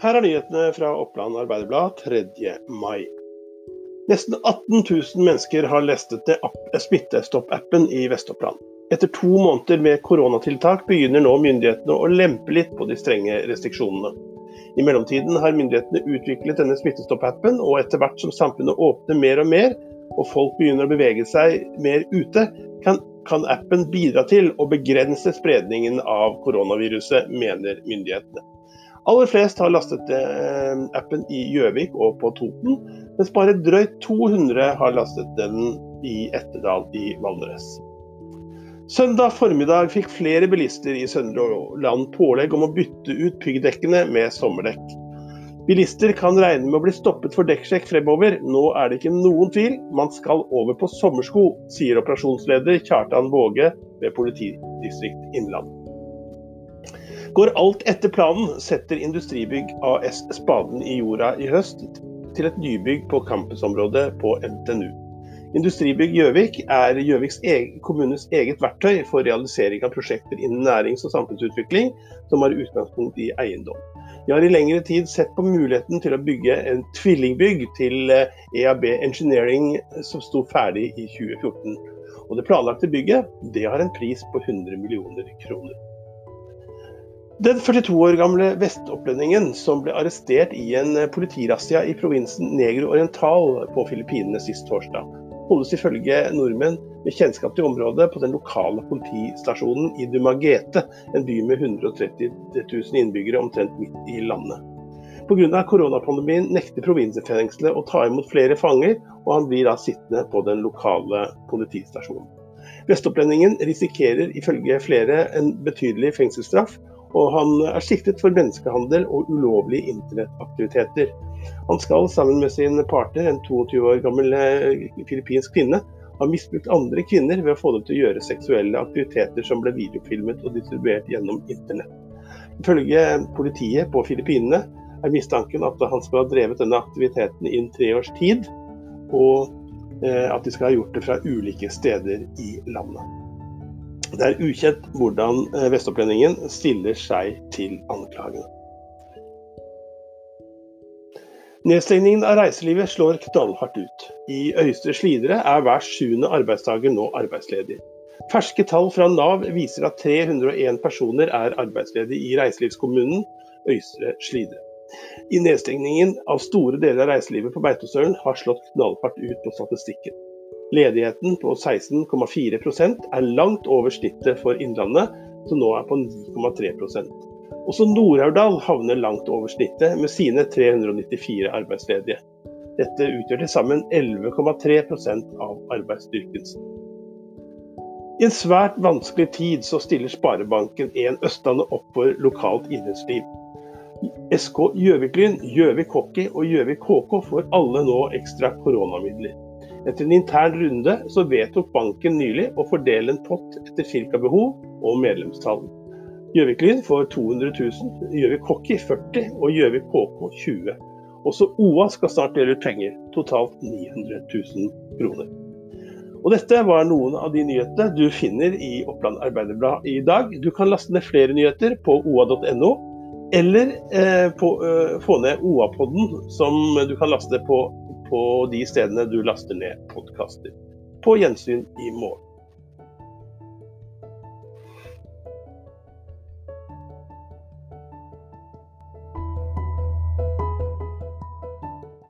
Her er nyhetene fra Oppland Arbeiderblad 3. mai. Nesten 18 000 mennesker har lestet ned Smittestopp-appen i Vest-Oppland. Etter to måneder med koronatiltak begynner nå myndighetene å lempe litt på de strenge restriksjonene. I mellomtiden har myndighetene utviklet denne Smittestopp-appen, og etter hvert som samfunnet åpner mer og mer, og folk begynner å bevege seg mer ute, kan, kan appen bidra til å begrense spredningen av koronaviruset, mener myndighetene. Aller flest har lastet eh, appen i Gjøvik og på Toten, mens bare drøyt 200 har lastet den i Etterdal i Valdres. Søndag formiddag fikk flere bilister i Søndre Land pålegg om å bytte ut piggdekkene med sommerdekk. Bilister kan regne med å bli stoppet for dekksjekk fremover. Nå er det ikke noen tvil, man skal over på sommersko, sier operasjonsleder Kjartan Våge ved politidistrikt Innlandet. Går alt etter planen, setter Industribygg AS spaden i jorda i høst til et nybygg på campusområdet på NTNU. Industribygg Gjøvik er Gjøviks kommunes eget verktøy for realisering av prosjekter innen nærings- og samfunnsutvikling som har utgangspunkt i eiendom. Vi har i lengre tid sett på muligheten til å bygge en tvillingbygg til EAB eh, e Engineering som sto ferdig i 2014. Og Det planlagte bygget det har en pris på 100 millioner kroner. Den 42 år gamle vestopplendingen som ble arrestert i en politirazzia i provinsen Negro Oriental på Filippinene sist torsdag, holdes ifølge nordmenn med kjennskap til området på den lokale politistasjonen i Dumagete, en by med 130 000 innbyggere omtrent midt i landet. Pga. koronapandemien nekter provinsfengselet å ta imot flere fanger, og han blir da sittende på den lokale politistasjonen. Vestopplendingen risikerer ifølge flere en betydelig fengselsstraff, og han er siktet for menneskehandel og ulovlige internettaktiviteter. Han skal sammen med sin partner, en 22 år gammel eh, filippinsk kvinne, ha misbrukt andre kvinner ved å få dem til å gjøre seksuelle aktiviteter som ble videofilmet og distribuert gjennom internett. Ifølge politiet på Filippinene er mistanken at han skal ha drevet denne aktiviteten i en tre års tid, og eh, at de skal ha gjort det fra ulike steder i landet. Det er ukjent hvordan eh, Vestopplendingen stiller seg til anklagene. Nedstengningen av reiselivet slår knallhardt ut. I Øystre Slidre er hver sjuende arbeidstaker nå arbeidsledig. Ferske tall fra Nav viser at 301 personer er arbeidsledige i reiselivskommunen Øystre Slidre. I nedstengningen av store deler av reiselivet på Beitostølen har slått knallhardt ut på statistikken. Ledigheten på 16,4 er langt over snittet for Innlandet, som nå er på 9,3 Også Nord-Aurdal havner langt over snittet med sine 394 arbeidsledige. Dette utgjør til sammen 11,3 av arbeidsstyrken. I en svært vanskelig tid så stiller Sparebanken 1 Østlandet opp for lokalt idrettsliv. SK Gjøvik-Lyn, Gjøvik Hockey og Gjøvik HK får alle nå ekstra koronamidler. Etter en intern runde så vedtok banken nylig å fordele en pott etter ca. behov og medlemstall. Gjøvik Lyn får 200 000, Gjøvik Hockey 40 og Gjøvik KK 20. Også OA skal snart dele ut penger, totalt 900 000 kroner. Og Dette var noen av de nyhetene du finner i Oppland Arbeiderblad i dag. Du kan laste ned flere nyheter på oa.no, eller eh, på, eh, få ned OA-podden, som du kan laste på på de stedene du laster ned podkaster. På gjensyn i morgen.